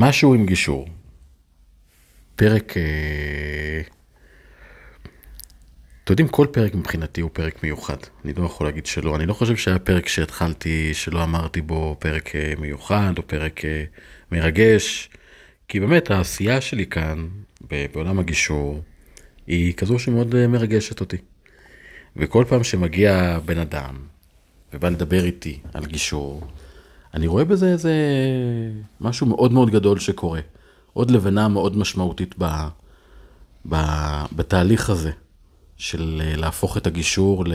משהו עם גישור. פרק... אה, אתם יודעים, כל פרק מבחינתי הוא פרק מיוחד. אני לא יכול להגיד שלא. אני לא חושב שהיה פרק שהתחלתי, שלא אמרתי בו פרק אה, מיוחד או פרק אה, מרגש. כי באמת העשייה שלי כאן, בעולם הגישור, היא כזו שמאוד מרגשת אותי. וכל פעם שמגיע בן אדם ובא לדבר איתי על גישור, אני רואה בזה איזה משהו מאוד מאוד גדול שקורה. עוד לבנה מאוד משמעותית ב, ב, בתהליך הזה של להפוך את הגישור ל,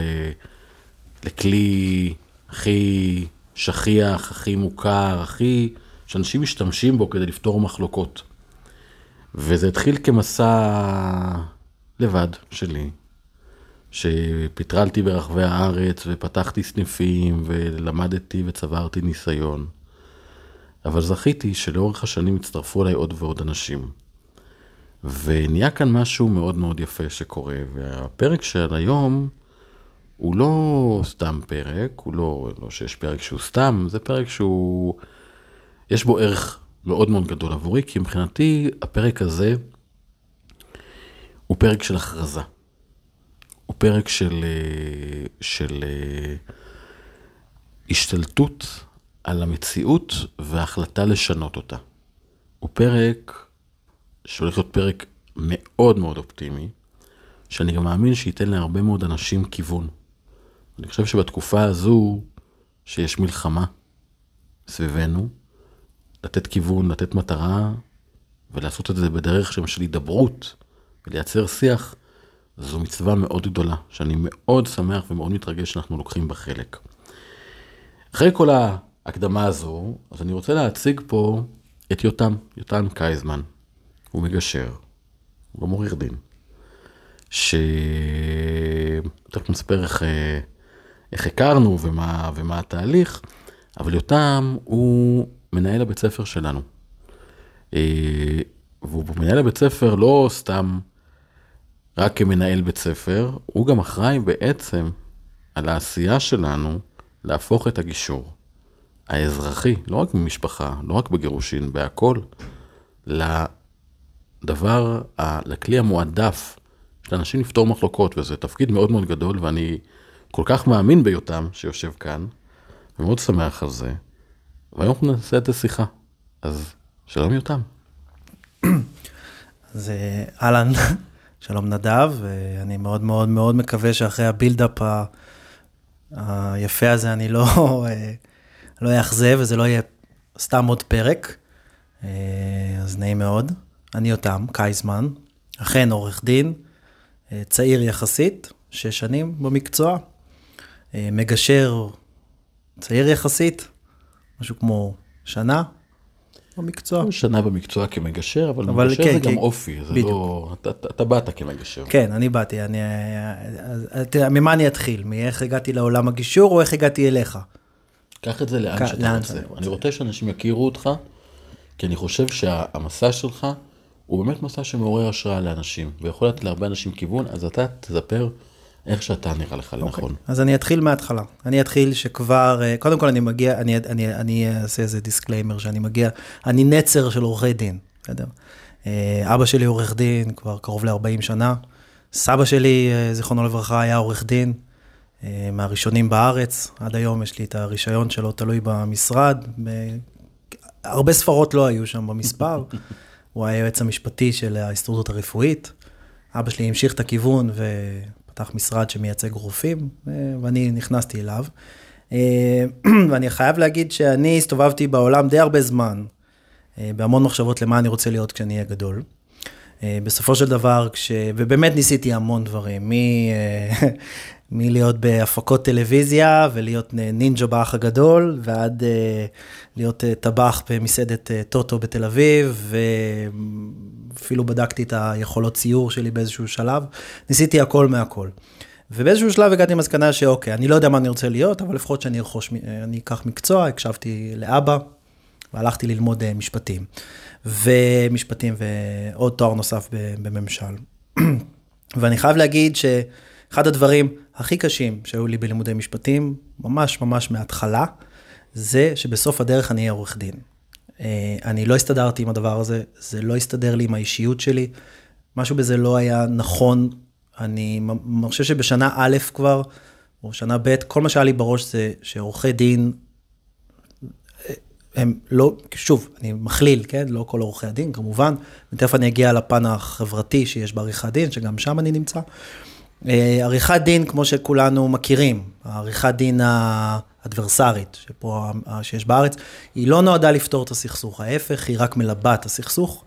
לכלי הכי שכיח, הכי מוכר, הכי... שאנשים משתמשים בו כדי לפתור מחלוקות. וזה התחיל כמסע לבד שלי, שפיטרלתי ברחבי הארץ ופתחתי סניפים ולמדתי וצברתי ניסיון. אבל זכיתי שלאורך השנים הצטרפו אליי עוד ועוד אנשים. ונהיה כאן משהו מאוד מאוד יפה שקורה, והפרק של היום הוא לא סתם פרק, הוא לא, לא שיש פרק שהוא סתם, זה פרק שהוא, יש בו ערך מאוד מאוד גדול עבורי, כי מבחינתי הפרק הזה הוא פרק של הכרזה. הוא פרק של, אה, של אה, השתלטות על המציאות והחלטה לשנות אותה. הוא פרק שהולך להיות פרק מאוד מאוד אופטימי, שאני גם מאמין שייתן להרבה מאוד אנשים כיוון. אני חושב שבתקופה הזו, שיש מלחמה סביבנו, לתת כיוון, לתת מטרה, ולעשות את זה בדרך של הידברות, ולייצר שיח, זו מצווה מאוד גדולה, שאני מאוד שמח ומאוד מתרגש שאנחנו לוקחים בה חלק. אחרי כל ההקדמה הזו, אז אני רוצה להציג פה את יותם, יותם קייזמן. הוא מגשר, הוא גם עורך דין. ש... תכף נספר איך, איך הכרנו ומה, ומה התהליך, אבל יותם הוא מנהל הבית ספר שלנו. אה, והוא מנהל הבית ספר לא סתם רק כמנהל בית ספר, הוא גם אחראי בעצם על העשייה שלנו להפוך את הגישור האזרחי, לא רק במשפחה, לא רק בגירושין, בהכל, לדבר, לכלי המועדף של אנשים לפתור מחלוקות, וזה תפקיד מאוד מאוד גדול, ואני כל כך מאמין ביותם שיושב כאן, ומאוד שמח על זה, והיום אנחנו נעשה את השיחה. אז שלום יותם. אז אהלן, שלום נדב, ואני מאוד מאוד מאוד מקווה שאחרי הבילדאפ היפה הזה אני לא, לא אאכזב וזה לא יהיה סתם עוד פרק. אז נעים מאוד. אני יותם קייזמן, אכן עורך דין, צעיר יחסית, שש שנים במקצוע, מגשר צעיר יחסית, משהו כמו שנה, במקצוע. שנה במקצוע כמגשר, אבל, אבל מגשר כן, זה כן, גם אופי, זה בדיוק. לא... אתה, אתה באת כמגשר. כן, אני באתי. אני, תראה, ממה אני אתחיל? מאיך הגעתי לעולם הגישור, או איך הגעתי אליך? קח את זה לאן כ... שאתה לאן רוצה. רוצה. אני רוצה שאנשים יכירו אותך, כי אני חושב שהמסע שלך הוא באמת מסע שמעורר השראה לאנשים, ויכול לתת להרבה אנשים כיוון, אז אתה תספר איך שאתה נראה לך לנכון. Okay. אוקיי. אז אני אתחיל מההתחלה. אני אתחיל שכבר, אה, קודם כל אני מגיע, אני, אני, אני אעשה איזה disclaimer שאני מגיע, אני נצר של עורכי דין, בסדר? אה, אבא שלי עורך דין כבר קרוב ל-40 שנה. סבא שלי, אה, זיכרונו לברכה, היה עורך דין, מהראשונים בארץ. עד היום יש לי את הרישיון שלו תלוי במשרד. הרבה ספרות לא היו שם במספר. הוא היה היועץ המשפטי של ההסתדרות הרפואית. אבא שלי המשיך את הכיוון פתח משרד שמייצג רופאים, אה, ואני נכנסתי אליו. אה, ואני חייב להגיד שאני הסתובבתי בעולם די הרבה זמן, אה, בהמון מחשבות למה אני רוצה להיות כשאני אהיה גדול. בסופו של דבר, כש... ובאמת ניסיתי המון דברים, מ... מלהיות בהפקות טלוויזיה ולהיות נינג'ה באח הגדול, ועד להיות טבח במסעדת טוטו בתל אביב, אפילו בדקתי את היכולות ציור שלי באיזשהו שלב, ניסיתי הכל מהכל. ובאיזשהו שלב הגעתי למסקנה שאוקיי, אני לא יודע מה אני רוצה להיות, אבל לפחות שאני ארכוש, אני אקח מקצוע, הקשבתי לאבא, והלכתי ללמוד אה, משפטים. ומשפטים ועוד תואר נוסף בממשל. ואני חייב להגיד שאחד הדברים הכי קשים שהיו לי בלימודי משפטים, ממש ממש מההתחלה, זה שבסוף הדרך אני אהיה עורך דין. אה, אני לא הסתדרתי עם הדבר הזה, זה לא הסתדר לי עם האישיות שלי, משהו בזה לא היה נכון. אני חושב שבשנה א' כבר, או שנה ב', כל מה שהיה לי בראש זה שעורכי דין, אה, הם לא, שוב, אני מכליל, כן? לא כל עורכי הדין, כמובן, ותכף אני אגיע לפן החברתי שיש בעריכת דין, שגם שם אני נמצא. אה, עריכת דין, כמו שכולנו מכירים, העריכת דין האדברסרית, שפה, שיש בארץ, היא לא נועדה לפתור את הסכסוך, ההפך, היא רק מלבה את הסכסוך,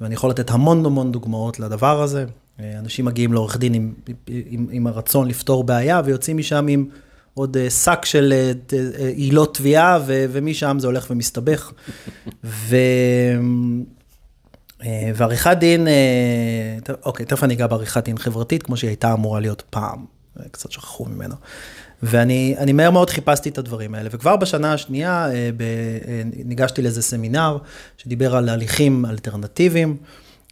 ואני יכול לתת המון המון דוגמאות לדבר הזה. אה, אנשים מגיעים לעורך דין עם, עם, עם הרצון לפתור בעיה, ויוצאים משם עם עוד אה, שק של עילות תביעה, ומשם זה הולך ומסתבך. ו... אה, ועריכת דין, אה, אוקיי, תכף אני אגע בעריכת דין חברתית, כמו שהיא הייתה אמורה להיות פעם, קצת שכחו ממנו. ואני מהר מאוד חיפשתי את הדברים האלה, וכבר בשנה השנייה אה, ניגשתי לאיזה סמינר שדיבר על הליכים אלטרנטיביים,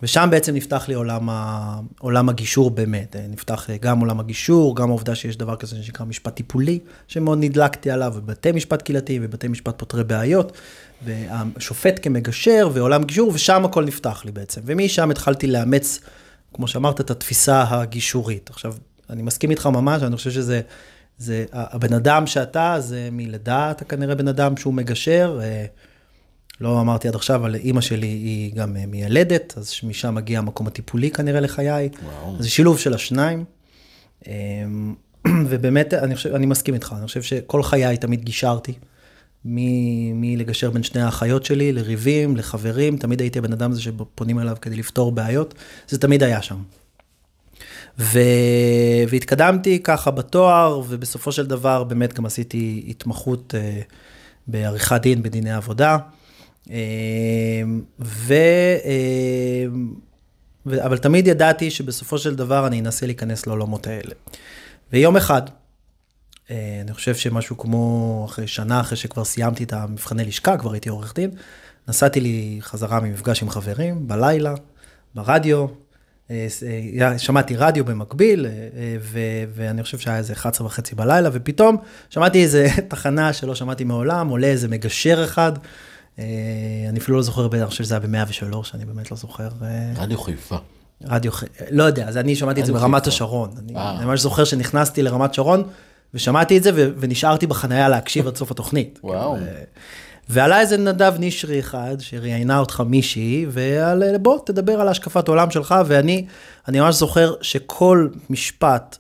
ושם בעצם נפתח לי עולם, ה, עולם הגישור באמת, נפתח גם עולם הגישור, גם העובדה שיש דבר כזה שנקרא משפט טיפולי, שמאוד נדלקתי עליו, ובתי משפט קהילתיים ובתי משפט פותרי בעיות, והשופט כמגשר ועולם גישור, ושם הכל נפתח לי בעצם. ומשם התחלתי לאמץ, כמו שאמרת, את התפיסה הגישורית. עכשיו, אני מסכים איתך ממש, אני חושב שזה, זה, הבן אדם שאתה, זה מלידה, אתה כנראה בן אדם שהוא מגשר. לא אמרתי עד עכשיו, אבל אימא שלי היא גם אה, מיילדת, אז משם מגיע המקום הטיפולי כנראה לחיי. וואו. זה שילוב של השניים. אה, ובאמת, אני, חושב, אני מסכים איתך, אני חושב שכל חיי תמיד גישרתי. מלגשר בין שני האחיות שלי, לריבים, לחברים, תמיד הייתי הבן אדם הזה שפונים אליו כדי לפתור בעיות, זה תמיד היה שם. ו... והתקדמתי ככה בתואר, ובסופו של דבר באמת גם עשיתי התמחות uh, בעריכת דין בדיני עבודה. Uh, ו... Uh, ו... אבל תמיד ידעתי שבסופו של דבר אני אנסה להיכנס לעולמות האלה. ויום אחד, אה, אני חושב שמשהו כמו אחרי שנה אחרי שכבר סיימתי את המבחני לשכה, כבר הייתי עורך דין, נסעתי לי חזרה ממפגש עם חברים, בלילה, ברדיו, אה, אה, שמעתי רדיו במקביל, ואני חושב שהיה איזה 11 וחצי בלילה, ופתאום שמעתי איזה תחנה שלא שמעתי מעולם, עולה איזה מגשר אחד. אני אפילו לא זוכר, אני חושב שזה היה ב-103, אני באמת לא זוכר. רדיו חיפה. רדיו, לא יודע, אז אני שמעתי את זה ברמת השרון. אני ממש זוכר שנכנסתי לרמת שרון, ושמעתי את זה ונשארתי בחנייה להקשיב עד סוף התוכנית. וואו. ועלה איזה נדב נשרי אחד, שראיינה אותך מישהי, ועל בוא, תדבר על השקפת עולם שלך, ואני אני ממש זוכר שכל משפט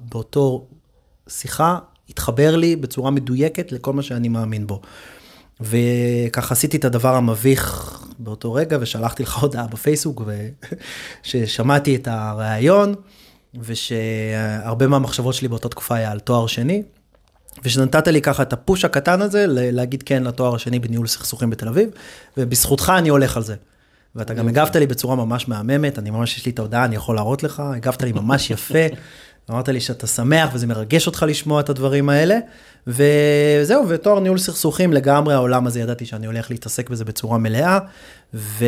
באותו שיחה התחבר לי בצורה מדויקת לכל מה שאני מאמין בו. וככה עשיתי את הדבר המביך באותו רגע, ושלחתי לך הודעה בפייסבוק, ששמעתי את הריאיון. ושהרבה מהמחשבות שלי באותה תקופה היה על תואר שני, ושנתת לי ככה את הפוש הקטן הזה, להגיד כן לתואר השני בניהול סכסוכים בתל אביב, ובזכותך אני הולך על זה. ואתה גם הגבת לי בצורה ממש מהממת, אני ממש, יש לי את ההודעה, אני יכול להראות לך, הגבת לי ממש יפה, אמרת לי שאתה שמח וזה מרגש אותך לשמוע את הדברים האלה, וזהו, ותואר ניהול סכסוכים לגמרי, העולם הזה, ידעתי שאני הולך להתעסק בזה בצורה מלאה, ו...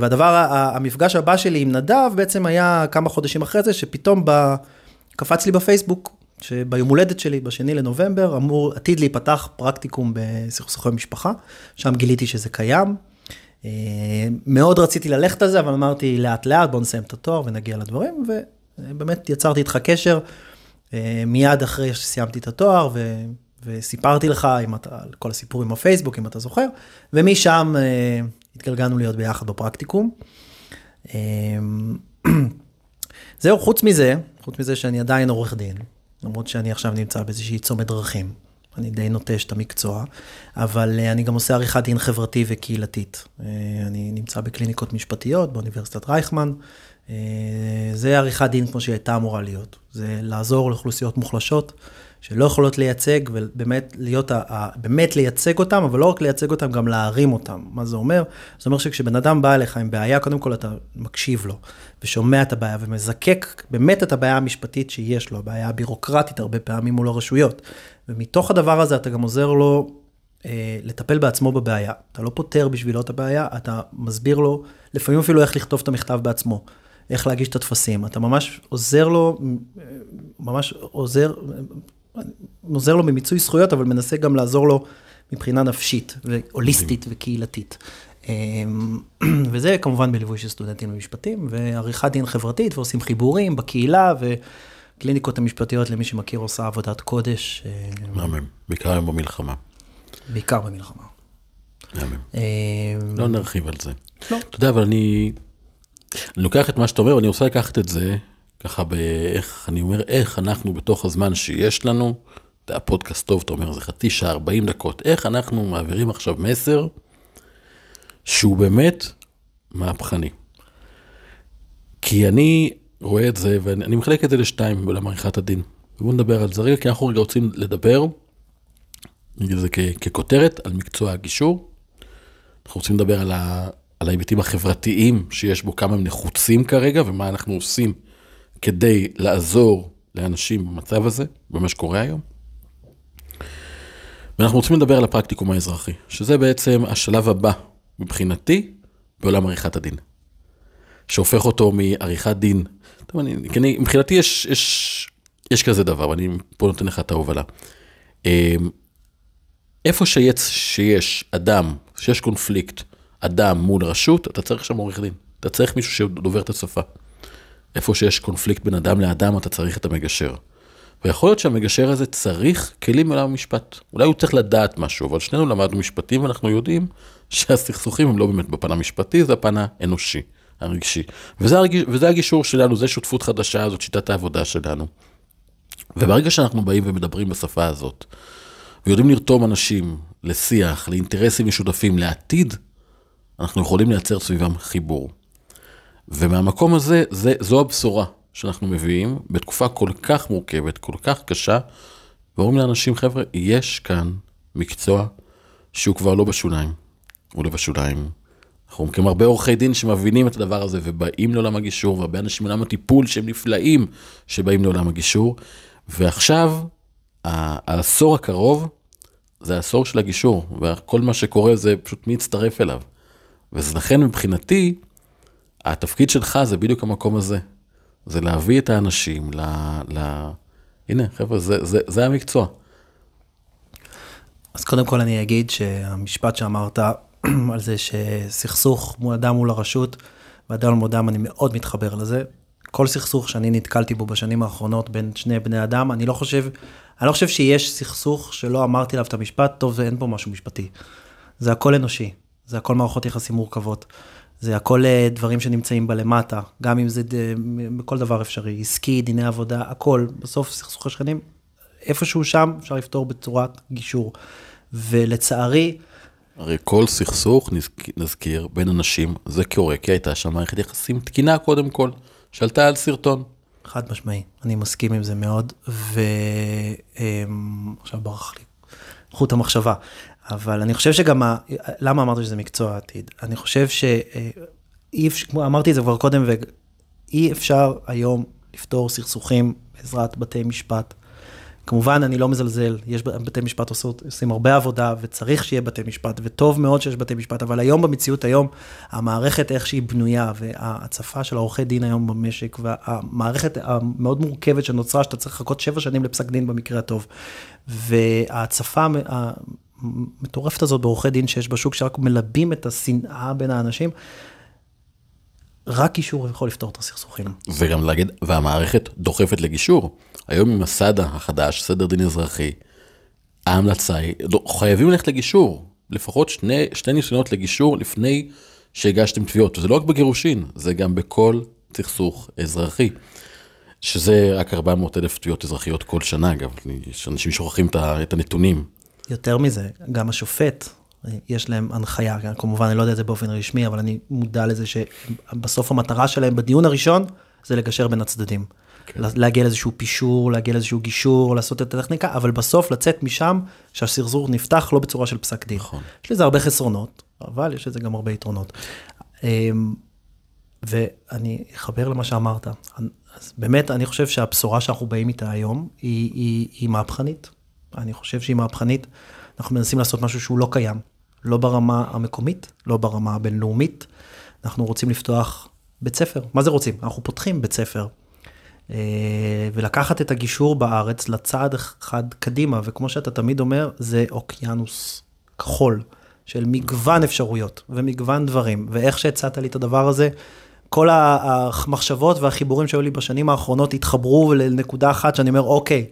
והדבר, המפגש הבא שלי עם נדב בעצם היה כמה חודשים אחרי זה, שפתאום ב... קפץ לי בפייסבוק, שביום הולדת שלי, בשני לנובמבר, אמור, עתיד להיפתח פרקטיקום בסכסוכי משפחה, שם גיליתי שזה קיים. אה, מאוד רציתי ללכת על זה, אבל אמרתי לאט לאט, בוא נסיים את התואר ונגיע לדברים, ובאמת יצרתי איתך קשר אה, מיד אחרי שסיימתי את התואר, ו... וסיפרתי לך אם אתה, על כל הסיפור עם בפייסבוק, אם אתה זוכר, ומשם אה, התגלגלנו להיות ביחד בפרקטיקום. זהו, חוץ מזה, חוץ מזה שאני עדיין עורך דין, למרות שאני עכשיו נמצא באיזושהי צומת דרכים. אני די נוטש את המקצוע, אבל uh, אני גם עושה עריכת דין חברתי וקהילתית. Uh, אני נמצא בקליניקות משפטיות באוניברסיטת רייכמן. Uh, זה עריכת דין כמו שהיא הייתה אמורה להיות. זה לעזור לאוכלוסיות מוחלשות שלא יכולות לייצג, ובאמת להיות, באמת לייצג אותם, אבל לא רק לייצג אותם, גם להרים אותם. מה זה אומר? זה אומר שכשבן אדם בא אליך עם בעיה, קודם כל אתה מקשיב לו, ושומע את הבעיה, ומזקק באמת את הבעיה המשפטית שיש לו, הבעיה הבירוקרטית הרבה פעמים מול הרשויות. ומתוך הדבר הזה אתה גם עוזר לו אה, לטפל בעצמו בבעיה. אתה לא פותר בשבילו את הבעיה, אתה מסביר לו, לפעמים אפילו איך לכתוב את המכתב בעצמו. איך להגיש את הטפסים, אתה ממש עוזר לו, ממש עוזר, עוזר לו במיצוי זכויות, אבל מנסה גם לעזור לו מבחינה נפשית, והוליסטית וקהילתית. אמ, וזה כמובן בליווי של סטודנטים למשפטים, ועריכת דין חברתית, ועושים חיבורים בקהילה, וקליניקות המשפטיות, למי שמכיר, עושה עבודת קודש. אה, מהמם, בעיקר היום במלחמה. בעיקר במלחמה. מהמם. אמ, לא נרחיב על זה. לא. אתה יודע, אבל אני, אני לוקח את מה שאתה אומר, ואני רוצה לקחת את זה, ככה באיך, אני אומר, איך אנחנו בתוך הזמן שיש לנו, אתה יודע, פודקאסט טוב, אתה אומר, זה חצי שעה, 40 דקות, איך אנחנו מעבירים עכשיו מסר שהוא באמת מהפכני. כי אני רואה את זה, ואני מחלק את זה לשתיים בעולם עריכת הדין. בואו נדבר על זה רגע, כי אנחנו רגע רוצים לדבר, נגיד את זה ככותרת, על מקצוע הגישור. אנחנו רוצים לדבר על, על ההיבטים החברתיים שיש בו, כמה הם נחוצים כרגע, ומה אנחנו עושים כדי לעזור לאנשים במצב הזה, במה שקורה היום. ואנחנו רוצים לדבר על הפרקטיקום האזרחי, שזה בעצם השלב הבא מבחינתי בעולם עריכת הדין. שהופך אותו מעריכת דין, טוב, אני, אני, מבחינתי יש, יש, יש כזה דבר, ואני פה נותן לך את ההובלה. אמ, איפה שיש, שיש אדם, שיש קונפליקט, אדם מול רשות, אתה צריך שם עורך דין. אתה צריך מישהו שדובר את השפה. איפה שיש קונפליקט בין אדם לאדם, אתה צריך את המגשר. ויכול להיות שהמגשר הזה צריך כלים מעולם המשפט. אולי הוא צריך לדעת משהו, אבל שנינו למדנו משפטים ואנחנו יודעים שהסכסוכים הם לא באמת בפן המשפטי, זה הפן האנושי, הרגשי. וזה, הרגיש, וזה הגישור שלנו, זה שותפות חדשה, זאת שיטת העבודה שלנו. וברגע שאנחנו באים ומדברים בשפה הזאת, ויודעים לרתום אנשים לשיח, לאינטרסים משותפים, לעתיד, אנחנו יכולים לייצר סביבם חיבור. ומהמקום הזה, זה, זו הבשורה שאנחנו מביאים בתקופה כל כך מורכבת, כל כך קשה, ואומרים לאנשים, חבר'ה, יש כאן מקצוע שהוא כבר לא בשוליים, הוא לא בשוליים. אנחנו מכירים הרבה עורכי דין שמבינים את הדבר הזה ובאים לעולם הגישור, והרבה אנשים מעולם הטיפול שהם נפלאים שבאים לעולם הגישור, ועכשיו, העשור הקרוב זה העשור של הגישור, וכל מה שקורה זה פשוט מי יצטרף אליו. ולכן מבחינתי, התפקיד שלך זה בדיוק המקום הזה. זה להביא את האנשים ל... ל... הנה, חבר'ה, זה, זה, זה המקצוע. אז קודם כל אני אגיד שהמשפט שאמרת על זה שסכסוך מול אדם מול הרשות, ואדם מול אדם, אני מאוד מתחבר לזה. כל סכסוך שאני נתקלתי בו בשנים האחרונות בין שני בני אדם, אני לא חושב, אני לא חושב שיש סכסוך שלא אמרתי עליו את המשפט, טוב, אין פה משהו משפטי. זה הכל אנושי, זה הכל מערכות יחסים מורכבות. זה הכל אה, דברים שנמצאים בלמטה, גם אם זה ד- בכל דבר אפשרי, עסקי, דיני עבודה, הכל. בסוף סכסוך השכנים, איפשהו שם אפשר לפתור בצורת גישור. ולצערי, הרי כל סכסוך, נזכ- נזכיר, בין אנשים, זה קורה, כי הייתה שם מערכת יחסים תקינה קודם כל, שעלתה על סרטון. חד משמעי, אני מסכים עם זה מאוד, ועכשיו ברח לי חוט המחשבה, אבל אני חושב שגם, ה... למה אמרת שזה מקצוע העתיד? אני חושב שאי אפשר, כמו אמרתי את זה כבר קודם, ואי אפשר היום לפתור סכסוכים בעזרת בתי משפט. כמובן, אני לא מזלזל, יש בתי משפט עושות, עושים הרבה עבודה, וצריך שיהיה בתי משפט, וטוב מאוד שיש בתי משפט, אבל היום במציאות היום, המערכת איך שהיא בנויה, וההצפה של העורכי דין היום במשק, והמערכת המאוד מורכבת שנוצרה, שאתה צריך לחכות שבע שנים לפסק דין במקרה הטוב, וההצפה המטורפת הזאת בעורכי דין שיש בשוק, שרק מלבים את השנאה בין האנשים, רק אישור יכול לפתור את הסכסוכים. וגם להגיד, והמערכת דוחפת לגישור. היום עם הסאדה החדש, סדר דין אזרחי, ההמלצה היא, לא, חייבים ללכת לגישור. לפחות שני, שני ניסיונות לגישור לפני שהגשתם תביעות. וזה לא רק בגירושין, זה גם בכל סכסוך אזרחי. שזה רק 400 אלף תביעות אזרחיות כל שנה, אגב, אנשים שוכחים את הנתונים. יותר מזה, גם השופט, יש להם הנחיה, כמובן אני לא יודע את זה באופן רשמי, אבל אני מודע לזה שבסוף המטרה שלהם בדיון הראשון זה לגשר בין הצדדים. כן. להגיע לאיזשהו פישור, להגיע לאיזשהו גישור, לעשות את הטכניקה, אבל בסוף לצאת משם שהסרזור נפתח לא בצורה של פסק דין. נכון. יש לזה הרבה חסרונות, אבל יש לזה גם הרבה יתרונות. אמ, ואני אחבר למה שאמרת. אז באמת, אני חושב שהבשורה שאנחנו באים איתה היום היא, היא, היא מהפכנית. אני חושב שהיא מהפכנית. אנחנו מנסים לעשות משהו שהוא לא קיים, לא ברמה המקומית, לא ברמה הבינלאומית. אנחנו רוצים לפתוח בית ספר. מה זה רוצים? אנחנו פותחים בית ספר. ולקחת את הגישור בארץ לצעד אחד קדימה, וכמו שאתה תמיד אומר, זה אוקיינוס כחול של מגוון אפשרויות ומגוון דברים, ואיך שהצעת לי את הדבר הזה, כל המחשבות והחיבורים שהיו לי בשנים האחרונות התחברו לנקודה אחת שאני אומר, אוקיי,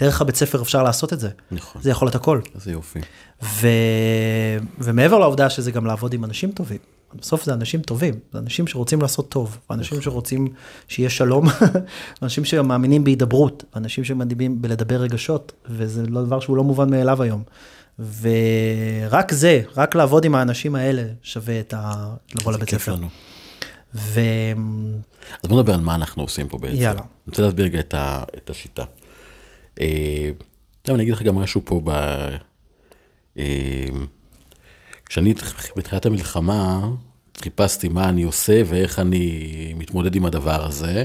דרך הבית ספר אפשר לעשות את זה. נכון. זה יכול להיות הכל. איזה יופי. ו... ומעבר לעובדה שזה גם לעבוד עם אנשים טובים. בסוף זה אנשים טובים, זה אנשים שרוצים לעשות טוב, אנשים שרוצים שיהיה שלום, אנשים שמאמינים בהידברות, אנשים שמאמינים בלדבר רגשות, וזה לא דבר שהוא לא מובן מאליו היום. ורק זה, רק לעבוד עם האנשים האלה שווה את ה... לבוא לבית ספר. לנו. ו... אז בוא נדבר על מה אנחנו עושים פה בעצם. יאללה. אני רוצה להסביר רגע את, ה, את השיטה. אה, עכשיו אני אגיד לך גם משהו פה ב... אה, כשאני בתחילת המלחמה חיפשתי מה אני עושה ואיך אני מתמודד עם הדבר הזה,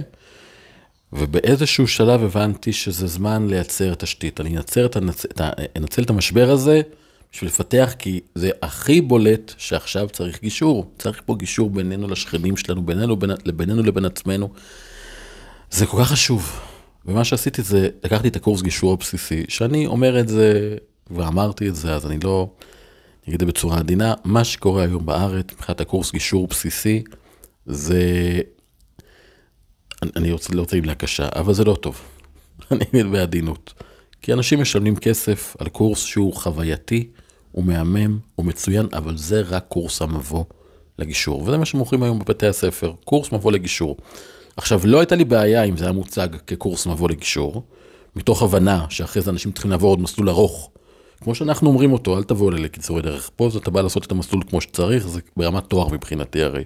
ובאיזשהו שלב הבנתי שזה זמן לייצר תשתית. אני אנצל את, הנצ... את המשבר הזה בשביל לפתח, כי זה הכי בולט שעכשיו צריך גישור. צריך פה גישור בינינו לשכנים שלנו, בינינו, בין... בינינו לבין עצמנו. זה כל כך חשוב. ומה שעשיתי זה, לקחתי את הקורס גישור הבסיסי, שאני אומר את זה, ואמרתי את זה, אז אני לא, אגיד את זה בצורה עדינה, מה שקורה היום בארץ, מבחינת הקורס גישור בסיסי, זה, אני, אני רוצה, לא רוצה מילה קשה, אבל זה לא טוב. אני אגיד בעדינות. כי אנשים משלמים כסף על קורס שהוא חווייתי, הוא מהמם, הוא מצוין, אבל זה רק קורס המבוא לגישור. וזה מה שמוכרים היום בבתי הספר, קורס מבוא לגישור. עכשיו, לא הייתה לי בעיה אם זה היה מוצג כקורס מבוא לגישור, מתוך הבנה שאחרי זה אנשים צריכים לעבור עוד מסלול ארוך. כמו שאנחנו אומרים אותו, אל תבואו אלה לקיצורי דרך. פה אתה בא לעשות את המסלול כמו שצריך, זה ברמת תואר מבחינתי הרי.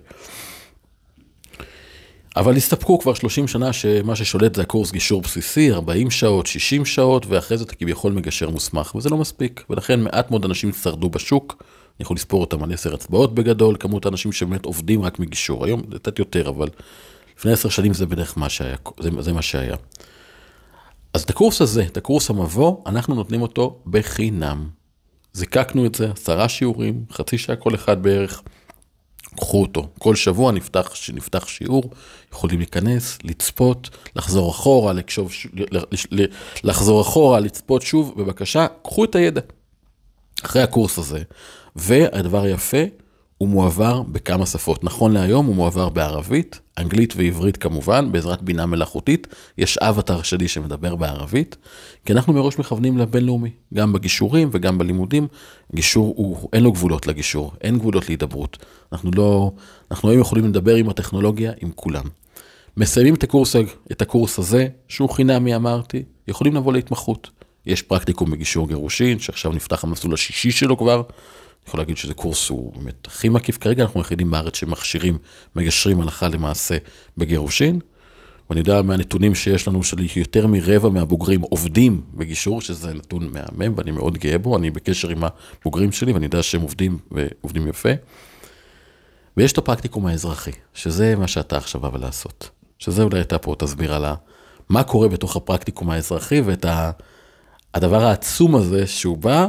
אבל הסתפקו כבר 30 שנה שמה ששולט זה הקורס גישור בסיסי, 40 שעות, 60 שעות, ואחרי זה אתה כביכול מגשר מוסמך, וזה לא מספיק. ולכן מעט מאוד אנשים שרדו בשוק, אני יכול לספור אותם על 10 אצבעות בגדול, כמות האנשים שבאמת עובדים רק מגישור. היום זה קצת יותר, אבל לפני 10 שנים זה בדרך מה שהיה, זה, זה מה שהיה. אז את הקורס הזה, את הקורס המבוא, אנחנו נותנים אותו בחינם. זיקקנו את זה, עשרה שיעורים, חצי שעה כל אחד בערך. קחו אותו. כל שבוע נפתח, נפתח שיעור, יכולים להיכנס, לצפות, לחזור אחורה, לקשוב, לחזור אחורה, לצפות שוב, בבקשה, קחו את הידע. אחרי הקורס הזה, והדבר היפה, הוא מועבר בכמה שפות. נכון להיום הוא מועבר בערבית, אנגלית ועברית כמובן, בעזרת בינה מלאכותית. יש אבטר שלי שמדבר בערבית, כי אנחנו מראש מכוונים לבינלאומי, גם בגישורים וגם בלימודים. גישור, הוא, אין לו גבולות לגישור, אין גבולות להידברות. אנחנו לא, אנחנו היום יכולים לדבר עם הטכנולוגיה, עם כולם. מסיימים את הקורס, את הקורס הזה, שהוא חינמי אמרתי, יכולים לבוא להתמחות. יש פרקטיקום בגישור גירושין, שעכשיו נפתח המסלול השישי שלו כבר. יכול להגיד שזה קורס הוא באמת הכי מקיף. כרגע אנחנו היחידים בארץ שמכשירים, מגשרים הלכה למעשה בגירושין. ואני יודע מהנתונים שיש לנו, שיותר מרבע מהבוגרים עובדים בגישור, שזה נתון מהמם ואני מאוד גאה בו, אני בקשר עם הבוגרים שלי ואני יודע שהם עובדים ועובדים יפה. ויש את הפרקטיקום האזרחי, שזה מה שאתה עכשיו בא לעשות. שזה אולי אתה פה תסביר על מה קורה בתוך הפרקטיקום האזרחי ואת הדבר העצום הזה שהוא בא,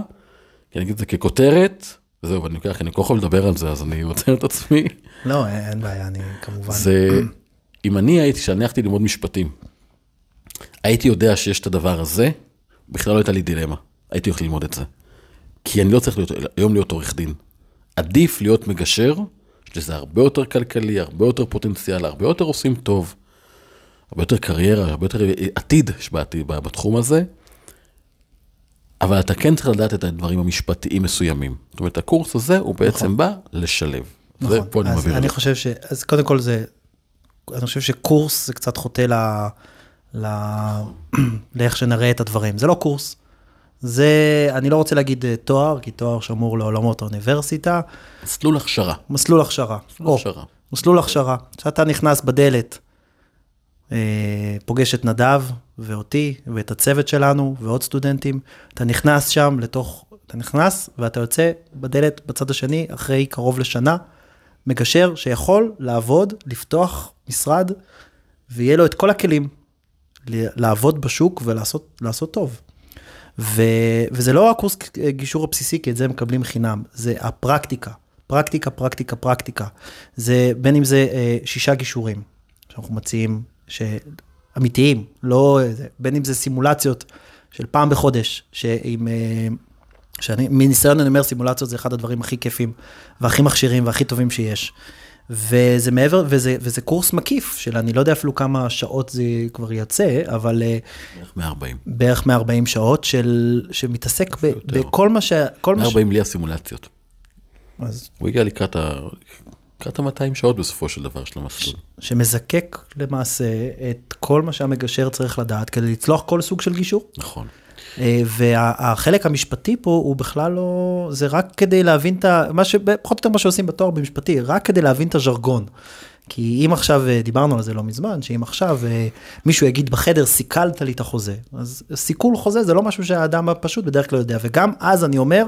אני אגיד את זה ככותרת, זהו, אני לוקח, אני כל כך לדבר על זה, אז אני עוצר את עצמי. לא, אין בעיה, אני כמובן. זה, אם אני הייתי, כשאני הלכתי ללמוד משפטים, הייתי יודע שיש את הדבר הזה, בכלל לא הייתה לי דילמה. הייתי הולך ללמוד את זה. כי אני לא צריך להיות, היום להיות עורך דין. עדיף להיות מגשר, שזה הרבה יותר כלכלי, הרבה יותר פוטנציאל, הרבה יותר עושים טוב, הרבה יותר קריירה, הרבה יותר עתיד יש בעתיד בתחום הזה. אבל אתה כן צריך לדעת את הדברים המשפטיים מסוימים. זאת אומרת, הקורס הזה הוא בעצם נכון. בא לשלב. נכון, זה, פה אני, אני חושב ש... אז קודם כל זה, אני חושב שקורס זה קצת חוטא ל... ל... לאיך שנראה את הדברים. זה לא קורס. זה, אני לא רוצה להגיד אה, תואר, כי תואר שמור לעולמות האוניברסיטה. מסלול הכשרה. מסלול הכשרה. מסלול הכשרה. מסלול הכשרה. כשאתה נכנס בדלת, פוגש את נדב ואותי ואת הצוות שלנו ועוד סטודנטים, אתה נכנס שם לתוך, אתה נכנס ואתה יוצא בדלת בצד השני אחרי קרוב לשנה, מגשר שיכול לעבוד, לפתוח משרד, ויהיה לו את כל הכלים לעבוד בשוק ולעשות טוב. ו, וזה לא הקורס גישור הבסיסי, כי את זה מקבלים חינם, זה הפרקטיקה, פרקטיקה, פרקטיקה, פרקטיקה. זה בין אם זה אה, שישה גישורים שאנחנו מציעים שאמיתיים, לא, בין אם זה סימולציות של פעם בחודש, שעם, אה, שאני, מניסיון אני אומר, סימולציות זה אחד הדברים הכי כיפים, והכי מכשירים והכי טובים שיש. וזה מעבר, וזה, וזה קורס מקיף של אני לא יודע אפילו כמה שעות זה כבר יצא, אבל אה, בערך 140. בערך 140 שעות של, שמתעסק ב, יותר. בכל מה ש... כל מה ש... 140 בלי הסימולציות. אז הוא הגיע לקראת ה... לקראת ה-200 שעות בסופו של דבר של המסלול. שמזקק למעשה את כל מה שהמגשר צריך לדעת כדי לצלוח כל סוג של גישור. נכון. אה, והחלק המשפטי פה הוא בכלל לא, זה רק כדי להבין את ה... מה ש... פחות או יותר מה שעושים בתואר במשפטי, רק כדי להבין את הז'רגון. כי אם עכשיו, אה, דיברנו על זה לא מזמן, שאם עכשיו אה, מישהו יגיד בחדר, סיכלת לי את החוזה, אז סיכול חוזה זה לא משהו שהאדם הפשוט בדרך כלל יודע, וגם אז אני אומר,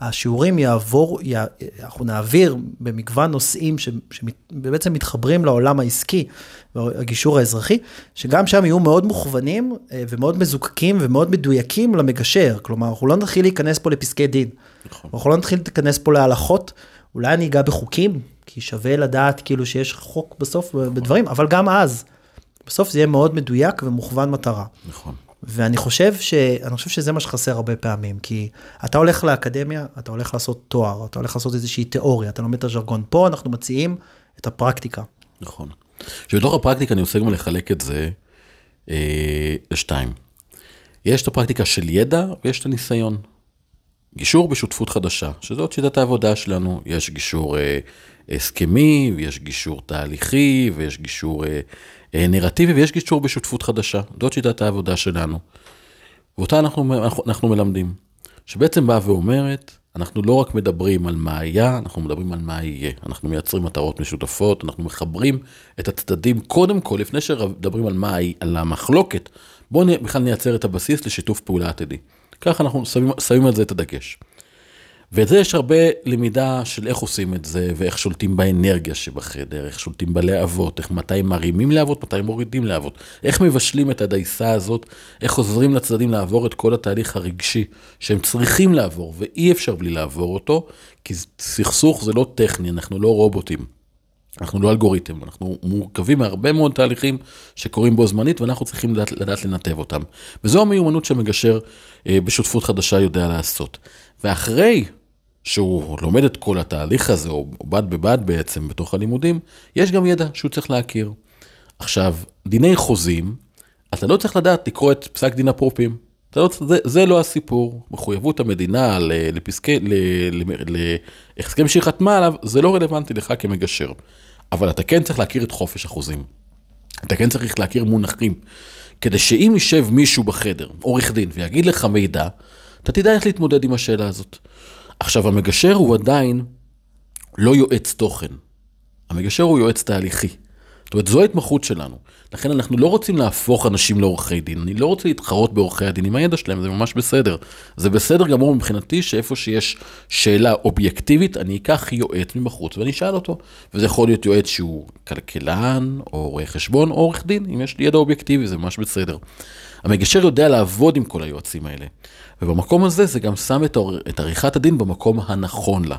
השיעורים יעבור, י... אנחנו נעביר במגוון נושאים שבעצם מתחברים לעולם העסקי והגישור האזרחי, שגם שם יהיו מאוד מוכוונים אה, ומאוד מזוקקים ומאוד מדויקים למגשר. כלומר, אנחנו לא נתחיל להיכנס פה לפסקי דין, נכון. אנחנו לא נתחיל להיכנס פה להלכות, אולי אני אגע בחוקים, כי שווה לדעת כאילו שיש חוק בסוף בדברים, אבל גם אז, בסוף זה יהיה מאוד מדויק ומוכוון מטרה. נכון. ואני חושב, ש... אני חושב שזה מה שחסר הרבה פעמים, כי אתה הולך לאקדמיה, אתה הולך לעשות תואר, אתה הולך לעשות איזושהי תיאוריה, אתה לומד את הז'רגון. פה אנחנו מציעים את הפרקטיקה. נכון. שבתוך הפרקטיקה אני רוצה גם לחלק את זה אה, לשתיים. יש את הפרקטיקה של ידע ויש את הניסיון. גישור בשותפות חדשה, שזאת שיטת העבודה שלנו. יש גישור אה, הסכמי, ויש גישור תהליכי, ויש גישור אה, נרטיבי, ויש גישור בשותפות חדשה. זאת שיטת העבודה שלנו. ואותה אנחנו, אנחנו, מלמדים. שבעצם באה ואומרת, אנחנו לא רק מדברים על מה היה, אנחנו מדברים על מה יהיה. אנחנו מייצרים מטרות משותפות, אנחנו מחברים את הצדדים קודם כל, לפני שמדברים על מה, על המחלוקת, בואו בכלל נייצר את הבסיס לשיתוף פעולה עתידי. ככה אנחנו שמים, שמים על זה את הדגש. ואת זה יש הרבה למידה של איך עושים את זה, ואיך שולטים באנרגיה שבחדר, איך שולטים בלהבות, איך מתי מרימים להבות, מתי מורידים להבות, איך מבשלים את הדייסה הזאת, איך עוזרים לצדדים לעבור את כל התהליך הרגשי שהם צריכים לעבור, ואי אפשר בלי לעבור אותו, כי סכסוך זה לא טכני, אנחנו לא רובוטים. אנחנו לא אלגוריתם, אנחנו מורכבים מהרבה מאוד תהליכים שקורים בו זמנית ואנחנו צריכים לדעת, לדעת לנתב אותם. וזו המיומנות שמגשר אה, בשותפות חדשה יודע לעשות. ואחרי שהוא לומד את כל התהליך הזה, או בד בבד בעצם בתוך הלימודים, יש גם ידע שהוא צריך להכיר. עכשיו, דיני חוזים, אתה לא צריך לדעת לקרוא את פסק דין אפרופים. לא, זה, זה לא הסיפור, מחויבות המדינה לפסקי, להסכם שהיא חתמה עליו, זה לא רלוונטי לך כמגשר. אבל אתה כן צריך להכיר את חופש החוזים. אתה כן צריך להכיר מונחים, כדי שאם יישב מישהו בחדר, עורך דין, ויגיד לך מידע, אתה תדע איך להתמודד עם השאלה הזאת. עכשיו, המגשר הוא עדיין לא יועץ תוכן. המגשר הוא יועץ תהליכי. זאת אומרת, זו ההתמחות שלנו. לכן אנחנו לא רוצים להפוך אנשים לעורכי דין. אני לא רוצה להתחרות בעורכי הדין עם הידע שלהם, זה ממש בסדר. זה בסדר גמור מבחינתי שאיפה שיש שאלה אובייקטיבית, אני אקח יועץ מבחוץ ואני אשאל אותו. וזה יכול להיות יועץ שהוא כלכלן, או רואה חשבון, או עורך דין, אם יש לי ידע אובייקטיבי, זה ממש בסדר. המגשר יודע לעבוד עם כל היועצים האלה. ובמקום הזה זה גם שם את, את עריכת הדין במקום הנכון לה.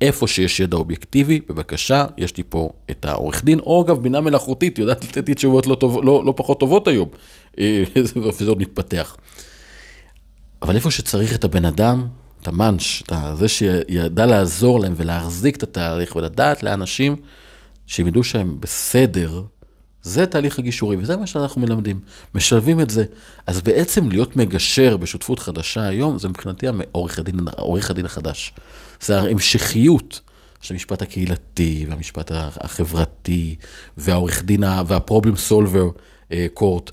איפה שיש ידע אובייקטיבי, בבקשה, יש לי פה את העורך דין, או אגב, בינה מלאכותית, יודעת לתת לי תשובות לא, טוב, לא, לא פחות טובות היום, אה, וזה עוד מתפתח. אבל איפה שצריך את הבן אדם, את המאנש, את זה שידע לעזור להם ולהחזיק את התהליך ולדעת לאנשים שהם ידעו שהם בסדר, זה תהליך הגישורי, וזה מה שאנחנו מלמדים. משלבים את זה. אז בעצם להיות מגשר בשותפות חדשה היום, זה מבחינתי עורך הדין, הדין החדש. זה ההמשכיות של המשפט הקהילתי, והמשפט החברתי, והעורך דין, והפרובלם סולבר קורט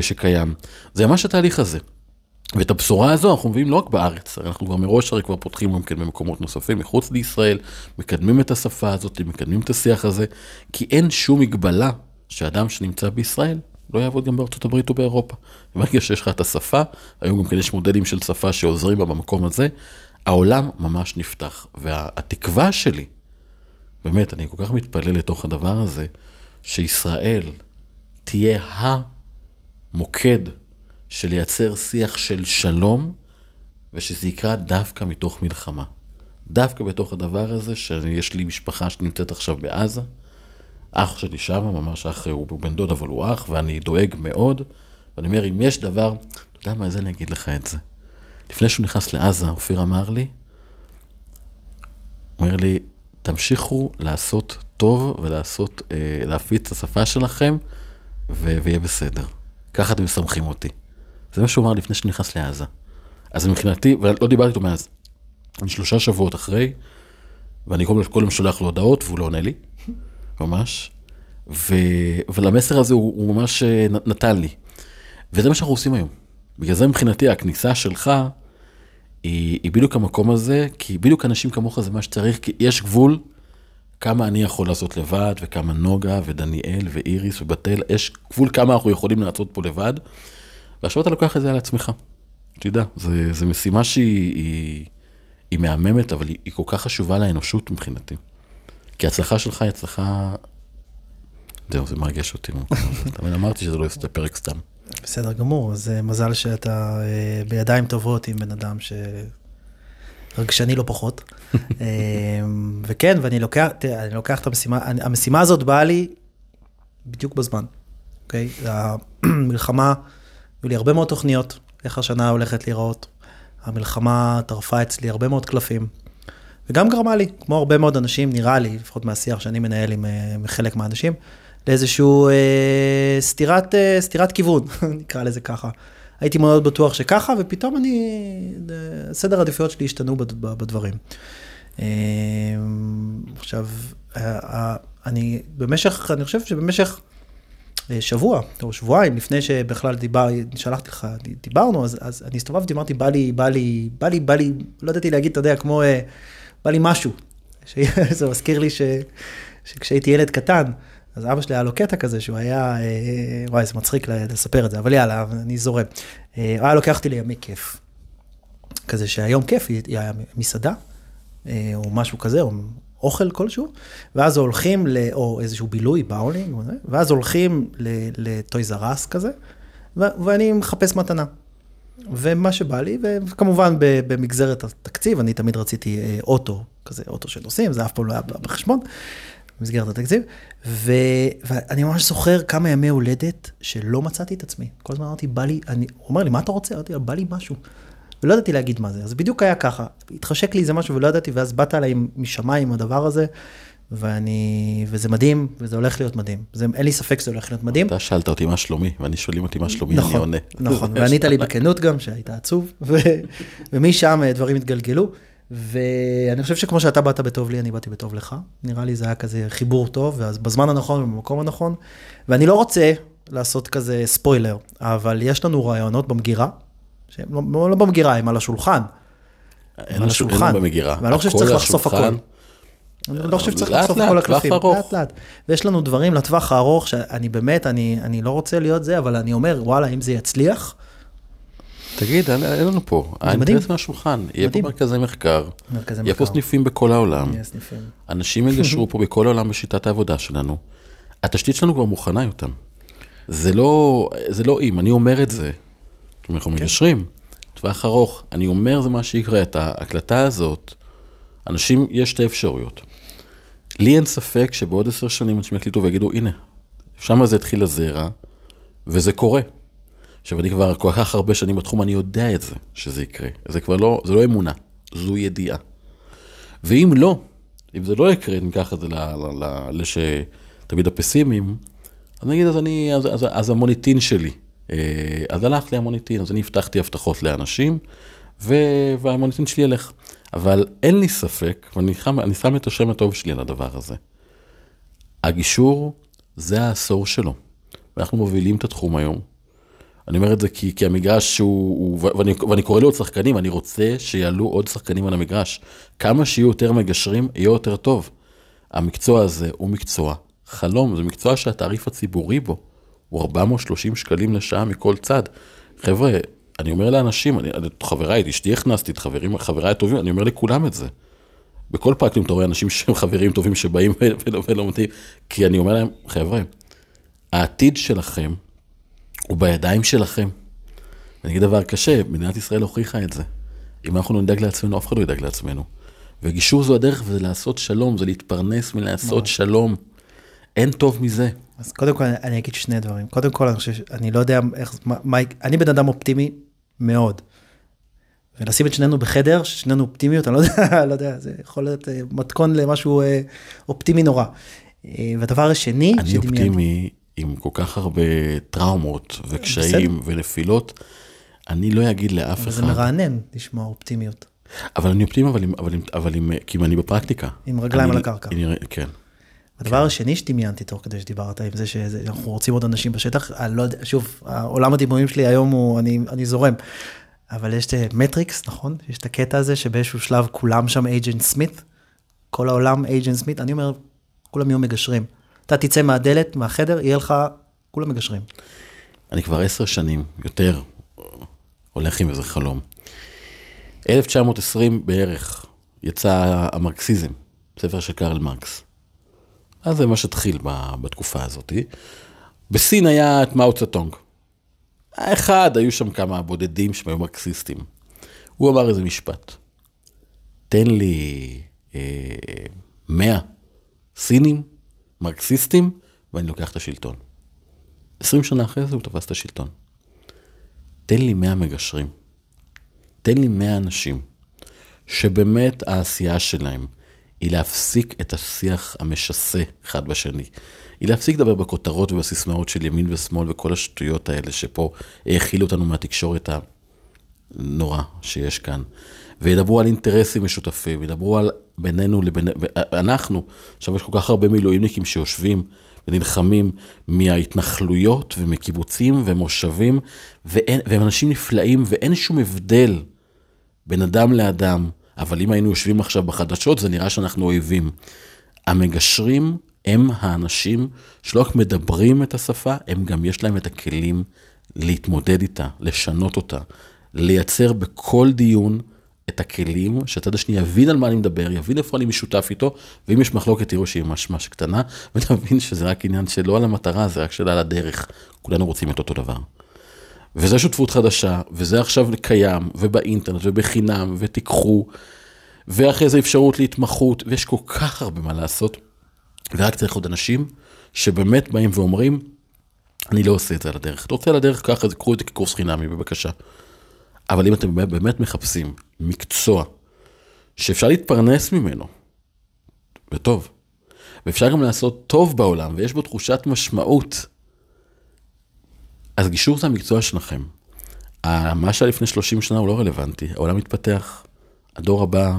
שקיים. זה ממש התהליך הזה. ואת הבשורה הזו אנחנו מביאים לא רק בארץ, אנחנו כבר מראש הרי כבר פותחים גם כן במקומות נוספים מחוץ לישראל, מקדמים את השפה הזאת, מקדמים את השיח הזה, כי אין שום מגבלה שאדם שנמצא בישראל לא יעבוד גם בארצות הברית או באירופה. ברגע שיש לך את השפה, היום גם כן יש מודלים של שפה שעוזרים בה במקום הזה, העולם ממש נפתח. והתקווה שלי, באמת, אני כל כך מתפלל לתוך הדבר הזה, שישראל תהיה המוקד של לייצר שיח של שלום, ושזה יקרה דווקא מתוך מלחמה. דווקא בתוך הדבר הזה, שיש לי משפחה שנמצאת עכשיו בעזה, אח שלי שם, ממש אח, הוא בן דוד אבל הוא אח, ואני דואג מאוד. ואני אומר, אם יש דבר, אתה יודע מה, אז אני אגיד לך את זה. לפני שהוא נכנס לעזה, אופיר אמר לי, אומר לי, תמשיכו לעשות טוב ולעשות, אה, להפיץ את השפה שלכם, ו- ויהיה בסדר. ככה אתם מסמכים אותי. זה מה שהוא אמר לפני שנכנס לעזה. אז מבחינתי, ולא דיברתי איתו מאז, אני שלושה שבועות אחרי, ואני כל יום שולח לו הודעות והוא לא עונה לי, ממש. ו, ולמסר הזה הוא, הוא ממש אה, נתן לי. וזה מה שאנחנו עושים היום. בגלל זה מבחינתי הכניסה שלך היא, היא בדיוק המקום הזה, כי בדיוק אנשים כמוך זה מה שצריך, כי יש גבול כמה אני יכול לעשות לבד, וכמה נוגה ודניאל ואיריס ובתל, יש גבול כמה אנחנו יכולים לעשות פה לבד, ועכשיו אתה לוקח את זה על עצמך. תדע, זה משימה שהיא היא, היא מהממת, אבל היא, היא כל כך חשובה לאנושות מבחינתי. כי ההצלחה שלך היא הצלחה... זהו, זה מרגש אותי. תמיד אמרתי שזה לא יעשה את הפרק סתם. בסדר גמור, אז אה, מזל שאתה אה, בידיים טובות עם בן אדם שרגשני לא פחות. אה, וכן, ואני לוקח, תראה, אני לוקח את המשימה, המשימה הזאת באה לי בדיוק בזמן, אוקיי? המלחמה, היו לי הרבה מאוד תוכניות, איך השנה הולכת להיראות. המלחמה טרפה אצלי הרבה מאוד קלפים. וגם גרמה לי, כמו הרבה מאוד אנשים, נראה לי, לפחות מהשיח שאני מנהל עם, אה, עם חלק מהאנשים, לאיזשהו אה, סתירת, אה, סתירת כיוון, נקרא לזה ככה. הייתי מאוד בטוח שככה, ופתאום אני, אה, סדר העדיפויות שלי השתנו בדברים. אה, עכשיו, אה, אה, אני במשך, אני חושב שבמשך אה, שבוע או שבועיים לפני שבכלל דיבר, שלחתי לך, דיברנו, אז, אז אני הסתובבתי, אמרתי, בא לי, בא לי, בא לי, בא לי, לא ידעתי להגיד, אתה יודע, כמו, אה, בא לי משהו. זה מזכיר לי ש, שכשהייתי ילד קטן, אז אבא שלי היה לו קטע כזה שהוא היה, אה, וואי, זה מצחיק לספר את זה, אבל יאללה, אני זורם. אה, הוא היה לוקח אותי לימי כיף. כזה שהיום כיף, היא היה מסעדה, אה, או משהו כזה, או אוכל כלשהו, ואז הולכים, ל, או איזשהו בילוי, באולינג, ואז הולכים לטויז ארס כזה, ו- ואני מחפש מתנה. ומה שבא לי, וכמובן במגזרת התקציב, אני תמיד רציתי אה, אוטו, כזה אוטו של נוסעים, זה אף פעם לא היה בחשבון, במסגרת התקציב, ו- ואני ממש זוכר כמה ימי הולדת שלא מצאתי את עצמי. כל הזמן אמרתי, בא לי, אני, הוא אומר לי, מה אתה רוצה? אמרתי לו, בא לי משהו. ולא ידעתי להגיד מה זה, אז בדיוק היה ככה, התחשק לי איזה משהו ולא ידעתי, ואז באת אליי משמיים הדבר הזה, ואני, וזה מדהים, וזה הולך להיות מדהים. זה, אין לי ספק שזה הולך להיות מדהים. אתה שאלת אותי מה שלומי, ואני שואלים אותי מה שלומי, אני נכון, עונה. נכון, וענית לי בכנות גם, שהיית עצוב, ו- ומשם אה, דברים התגלגלו, ואני חושב שכמו שאתה באת בטוב לי, אני באתי בטוב לך. נראה לי זה היה כזה חיבור טוב, ואז בזמן הנכון ובמקום הנכון, ואני לא רוצה לעשות כזה ספוילר, אבל יש לנו רעיונות במגירה, שהם לא, לא במגירה, הם על השולחן. אין על ש- אין השולחן. במגירה. ואני לא חושב שצריך לחשוף השולחן. אני לא חושב שצריך לאט לחשוף לאט, כל הקלפים, ארוך. לאט לאט. ויש לנו דברים לטווח הארוך, שאני באמת, אני, אני לא רוצה להיות זה, אבל אני אומר, וואלה, אם זה יצליח, תגיד, אין לנו פה. מדהים. האינטרס מהשולחן. יהיה פה מדהים. מרכזי מחקר, יהיה פה. סניפים בכל העולם. יהיה סניפים. אנשים יגשרו פה בכל העולם בשיטת העבודה שלנו. התשתית שלנו כבר מוכנה איתם. זה לא, זה לא אם, אני אומר את זה. אנחנו כן. מגשרים, טווח ארוך. אני אומר זה מה שיקרה, את ההקלטה הזאת, אנשים, יש שתי אפשרויות. לי אין ספק שבעוד עשר שנים אנשים יקליטו ויגידו, הנה, שם זה התחיל הזרע, וזה קורה. עכשיו, אני כבר כל כך הרבה שנים בתחום, אני יודע את זה, שזה יקרה. זה כבר לא, זה לא אמונה, זו ידיעה. ואם לא, אם זה לא יקרה, ניקח את זה לאלה שתמיד הפסימיים, אז נגיד, אז אני, אז, אז, אז המוניטין שלי, אה, אז הלך לי המוניטין, אז אני הבטחתי הבטחות לאנשים, והמוניטין שלי ילך. אבל אין לי ספק, ואני שם, שם את השם הטוב שלי על הדבר הזה. הגישור זה העשור שלו, ואנחנו מובילים את התחום היום. אני אומר את זה כי, כי המגרש הוא, הוא ואני, ואני קורא לעוד שחקנים, אני רוצה שיעלו עוד שחקנים על המגרש. כמה שיהיו יותר מגשרים, יהיה יותר טוב. המקצוע הזה הוא מקצוע חלום, זה מקצוע שהתעריף הציבורי בו הוא 430 שקלים לשעה מכל צד. חבר'ה, אני אומר לאנשים, אני, אני- חבריי, את אשתי הכנסתי, את חברים, חבריי הטובים, אני אומר לכולם את זה. בכל פרקים אתה רואה אנשים שהם חברים טובים שבאים ולומדים, כי אני אומר להם, חבר'ה, העתיד שלכם הוא בידיים שלכם. אני אגיד דבר קשה, מדינת ישראל הוכיחה את זה. אם אנחנו לא נדאג לעצמנו, אף אחד לא ידאג לעצמנו. וגישור זו הדרך, וזה לעשות שלום, זה להתפרנס מלעשות שלום. אין טוב מזה. אז קודם כל אני אגיד שני דברים. קודם כל אני חושב, אני לא יודע איך, מה, מה, אני בן אדם אופטימי מאוד. ולשים את שנינו בחדר, ששנינו אופטימיות, אני לא יודע, לא יודע, זה יכול להיות אה, מתכון למשהו אה, אופטימי נורא. אה, והדבר השני, אני שדמיינתי- אופטימי עם כל כך הרבה טראומות וקשיים ונפילות, אני לא אגיד לאף אבל זה אחד, מרענן לשמוע אופטימיות. אבל אני אופטימי, אבל אבל אבל עם, כי אני בפרקטיקה. עם רגליים אני- על הקרקע. אני- כן. הדבר השני שדמיינתי תוך כדי שדיברת עם זה שאנחנו רוצים עוד אנשים בשטח, אני לא יודע, שוב, עולם הדימויים שלי היום הוא, אני, אני זורם. אבל יש את מטריקס, נכון? יש את הקטע הזה שבאיזשהו שלב כולם שם אייג'נט סמית, כל העולם אייג'נט סמית, אני אומר, כולם יהיו מגשרים. אתה תצא מהדלת, מהחדר, יהיה לך, כולם מגשרים. אני כבר עשר שנים, יותר, הולך עם איזה חלום. 1920 בערך יצא המרקסיזם, ספר של קרל מרקס. אז זה מה שהתחיל בתקופה הזאת. בסין היה את מאו צטונג. האחד, היו שם כמה בודדים שהם היו מרקסיסטים. הוא אמר איזה משפט. תן לי אה, 100 סינים, מרקסיסטים, ואני לוקח את השלטון. 20 שנה אחרי זה הוא תפס את השלטון. תן לי 100 מגשרים. תן לי 100 אנשים שבאמת העשייה שלהם היא להפסיק את השיח המשסה אחד בשני. היא להפסיק לדבר בכותרות ובסיסמאות של ימין ושמאל וכל השטויות האלה שפה האכילו אותנו מהתקשורת הנורא שיש כאן. וידברו על אינטרסים משותפים, ידברו על בינינו לבין... אנחנו, עכשיו יש כל כך הרבה מילואימניקים שיושבים ונלחמים מההתנחלויות ומקיבוצים ומושבים, ואין, והם אנשים נפלאים ואין שום הבדל בין אדם לאדם, אבל אם היינו יושבים עכשיו בחדשות, זה נראה שאנחנו אויבים. המגשרים הם האנשים שלא רק מדברים את השפה, הם גם יש להם את הכלים להתמודד איתה, לשנות אותה, לייצר בכל דיון את הכלים, שהצד השני יבין על מה אני מדבר, יבין איפה אני משותף איתו, ואם יש מחלוקת תראו שהיא ממש ממש קטנה, ונבין שזה רק עניין שלא על המטרה, זה רק שאלה על הדרך. כולנו רוצים את אותו דבר. וזה שותפות חדשה, וזה עכשיו קיים, ובאינטרנט, ובחינם, ותיקחו, ואחרי זה אפשרות להתמחות, ויש כל כך הרבה מה לעשות, ורק צריך עוד אנשים שבאמת באים ואומרים, אני לא עושה את זה על הדרך. אתה רוצה על הדרך, ככה, קחו את זה כקורס חינמי, בבקשה. אבל אם אתם באמת, מחפשים מקצוע שאפשר להתפרנס ממנו, וטוב, ואפשר גם לעשות טוב בעולם, ויש בו תחושת משמעות, אז גישור זה המקצוע שלכם. מה שהיה לפני 30 שנה הוא לא רלוונטי, העולם מתפתח. הדור הבא,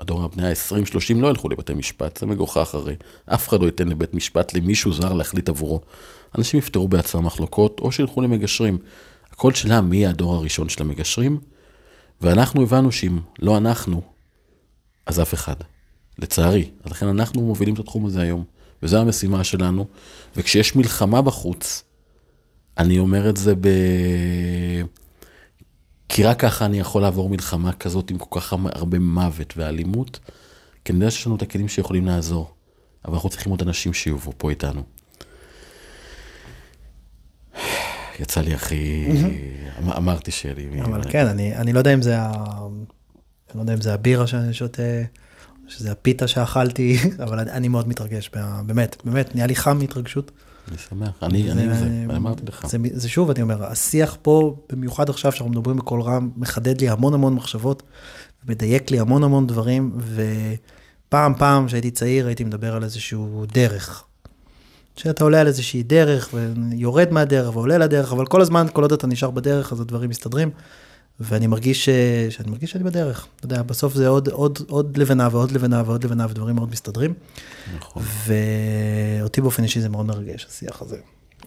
הדור הבני ה-20-30 לא ילכו לבתי משפט, זה מגוחך הרי. אף אחד לא ייתן לבית משפט למישהו זר להחליט עבורו. אנשים יפתרו בעצמם מחלוקות, או שילכו למגשרים. הכל שאלה מי יהיה הדור הראשון של המגשרים, ואנחנו הבנו שאם לא אנחנו, אז אף אחד. לצערי. אז לכן אנחנו מובילים את התחום הזה היום, וזו המשימה שלנו. וכשיש מלחמה בחוץ, אני אומר את זה ב... כי רק ככה אני יכול לעבור מלחמה כזאת עם כל כך הרבה מוות ואלימות, כי אני יודע שיש לנו את הכלים שיכולים לעזור, אבל אנחנו צריכים עוד אנשים שיובאו פה איתנו. יצא לי הכי... אמ- אמרתי שיהיה לי... אבל כן, אני, אני לא יודע אם זה ה... אני לא יודע אם זה הבירה שאני שותה, שזה הפיתה שאכלתי, אבל אני, מאוד מתרגש, באמת, באמת, נהיה לי חם מהתרגשות. אני שמח, אני אני עם זה, אמרתי לך. זה, זה שוב, אני אומר, השיח פה, במיוחד עכשיו שאנחנו מדברים בקול רם, מחדד לי המון המון מחשבות, מדייק לי המון המון דברים, ופעם פעם כשהייתי צעיר הייתי מדבר על איזשהו דרך. שאתה עולה על איזושהי דרך ויורד מהדרך ועולה לדרך, אבל כל הזמן, כל עוד אתה נשאר בדרך, אז הדברים מסתדרים. ואני מרגיש ש... שאני מרגיש שאני בדרך. אתה יודע, בסוף זה עוד, עוד, עוד לבנה ועוד לבנה ועוד לבנה ודברים מאוד מסתדרים. נכון, ואותי באופן אישי זה מאוד מרגש, השיח הזה.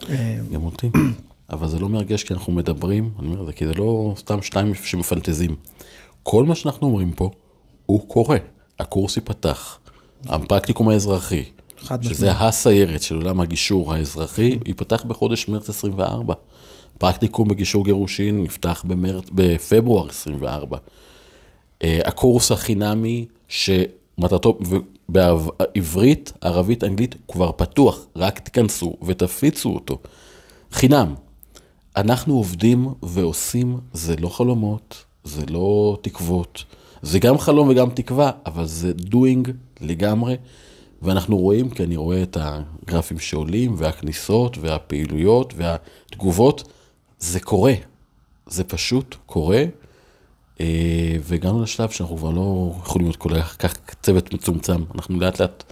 אה, גם אותי. אבל זה לא מרגש כי אנחנו מדברים, אני אומר את זה, כי זה לא סתם שתיים שמפנטזים. כל מה שאנחנו אומרים פה, הוא קורה. הקורס ייפתח. הפרקטיקום האזרחי, שזה. הסיירת של עולם הגישור האזרחי, ייפתח בחודש מרץ 24. פרקטיקום בגישור גירושין נפתח במרץ, בפברואר 24. אה, הקורס החינמי שמטרתו בעברית, ערבית, אנגלית, כבר פתוח, רק תיכנסו ותפיצו אותו. חינם. אנחנו עובדים ועושים, זה לא חלומות, זה לא תקוות, זה גם חלום וגם תקווה, אבל זה doing לגמרי, ואנחנו רואים, כי אני רואה את הגרפים שעולים, והכניסות, והפעילויות, והתגובות, זה קורה, זה פשוט קורה. אה, והגענו לשלב שאנחנו כבר לא יכולים להיות כל כך צוות מצומצם. אנחנו לאט לאט,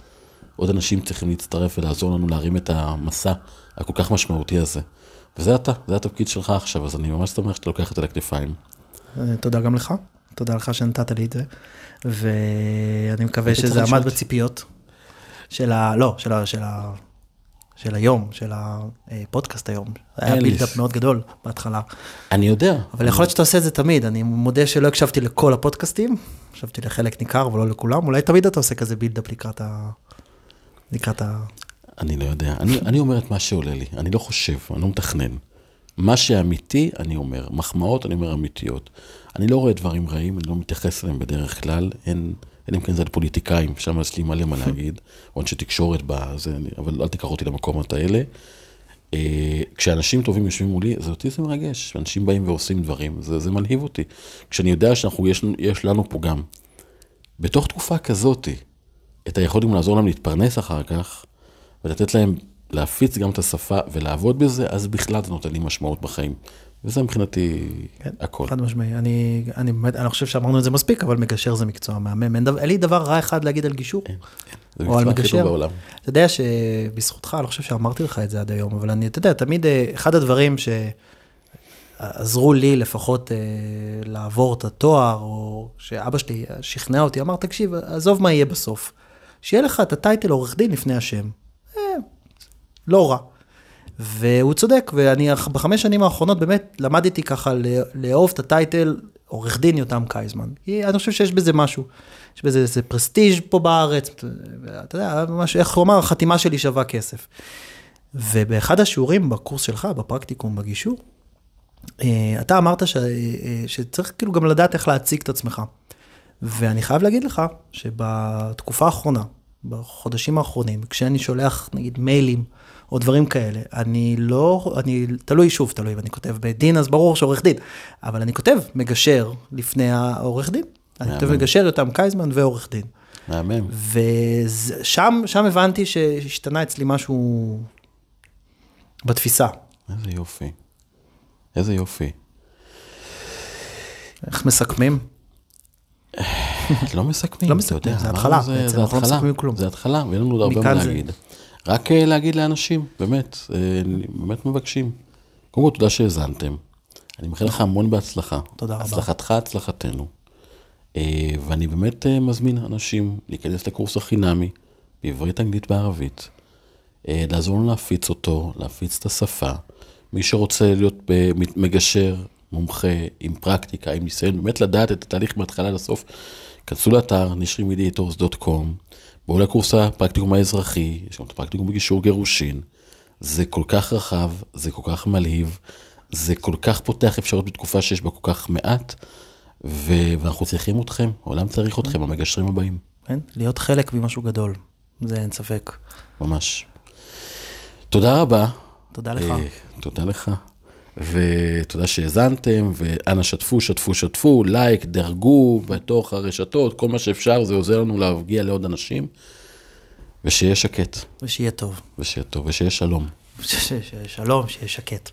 עוד אנשים צריכים להצטרף ולעזור לנו להרים את המסע הכל כך משמעותי הזה. וזה אתה, זה התפקיד שלך עכשיו, אז אני ממש שמח שאתה לוקח את זה לכתפיים. אה, תודה גם לך, תודה לך שנתת לי את זה, ואני מקווה שזה עמד. בציפיות של ה... לא, של ה... של ה... של היום, של הפודקאסט היום. היה buildup מאוד גדול בהתחלה. אני יודע. אבל יכול להיות שאתה עושה את זה תמיד, אני מודה שלא הקשבתי לכל הפודקאסטים, הקשבתי לחלק ניכר אבל לא לכולם, אולי תמיד אתה עושה כזה buildup לקראת ה... לקראת ה... אני לא יודע, אני, אני אומר את מה שעולה לי, אני לא חושב, אני לא מתכנן. מה שאמיתי, אני אומר. מחמאות, אני אומר אמיתיות. אני לא רואה דברים רעים, אני לא מתייחס אליהם בדרך כלל, אין, אלא אם כן זה על פוליטיקאים, שם יש לי מלא מה להגיד, או אנשי תקשורת בזה, אבל אל תיקח אותי למקומות האלה. אה, כשאנשים טובים יושבים מולי, זה אותי זה מרגש, אנשים באים ועושים דברים, זה, זה מלהיב אותי. כשאני יודע שאנחנו, יש, יש לנו פה גם, בתוך תקופה כזאתי, את היכולת לעזור להם להתפרנס אחר כך, ולתת להם להפיץ גם את השפה ולעבוד בזה, אז בכלל זה נותן לי משמעות בחיים. וזה מבחינתי כן, הכל. חד משמעי, אני, אני אני לא חושב שאמרנו את זה מספיק, אבל מגשר זה מקצוע מהמם, אין, דבר, אין לי דבר רע אחד להגיד על גישור. זה או על מגשר. בעולם. אתה יודע שבזכותך, אני לא חושב שאמרתי לך את זה עד היום, אבל אני, אתה יודע, תמיד אה, אחד הדברים שעזרו לי לפחות אה, לעבור את התואר, או שאבא שלי שכנע אותי, אמר, תקשיב, עזוב מה יהיה בסוף. שיהיה לך את הטייטל עורך דין לפני השם. אה, לא רע. והוא צודק, ואני בחמש שנים האחרונות באמת למדתי ככה לא- לאהוב את הטייטל עורך דין יותם קייזמן. אני חושב שיש בזה משהו. יש בזה איזה פרסטיג' פה בארץ, אתה יודע, ממש, איך הוא אמר, החתימה שלי שווה כסף. ובאחד השיעורים בקורס שלך, בפרקטיקום, בגישור, אה, אתה אמרת ש, אה, שצריך כאילו גם לדעת איך להציג את עצמך. ואני חייב להגיד לך שבתקופה האחרונה, בחודשים האחרונים, כשאני שולח נגיד מיילים או דברים כאלה, אני לא, אני, תלוי שוב, תלוי אם אני כותב בדין, אז ברור שעורך דין, אבל אני כותב מגשר לפני העורך דין. אני כותב. מגשר יותם קייזמן ועורך דין. מהמם. ושם שם הבנתי שהשתנה אצלי משהו בתפיסה. איזה יופי. איזה יופי. איך מסכמים? לא מסכמים, לא אתה מסכמים, יודע, זה התחלה, זה- בעצם, אנחנו לא מסכמים כלום. זה התחלה, ואין לנו עוד הרבה מה להגיד. רק אה, להגיד לאנשים, באמת, אה, באמת מבקשים. קודם כל, תודה שהאזנתם. אני מאחל לך המון בהצלחה. תודה רבה. הצלחתך, הצלחתנו. אה, ואני באמת מזמין אנשים להיכנס לקורס החינמי, בעברית, אנגלית, בערבית. אה, לעזור לנו להפיץ אותו, להפיץ את השפה. מי שרוצה להיות מגשר, מומחה, עם פרקטיקה, עם ניסיון, באמת לדעת את התהליך מההתחלה לסוף, כנסו לאתר nishrimediators.com, בואו לקורס הפרקטיקום האזרחי, יש גם את הפרקטיקום בגישור גירושין. זה כל כך רחב, זה כל כך מלהיב, זה כל כך פותח אפשרות בתקופה שיש בה כל כך מעט, ו- ואנחנו צריכים אתכם, העולם צריך אתכם, המגשרים הבאים, כן? להיות חלק ממשהו גדול, זה אין ספק. ממש. תודה רבה. תודה לך. אה, תודה לך. ותודה שהאזנתם, ואנא שתפו, שתפו, שתפו, לייק, דרגו בתוך הרשתות, כל מה שאפשר, זה עוזר לנו להגיע לעוד אנשים, ושיהיה שקט, ושיהיה טוב. ושיהיה טוב, ושיהיה שלום. ש- ש- ש- שלום, שיהיה שקט.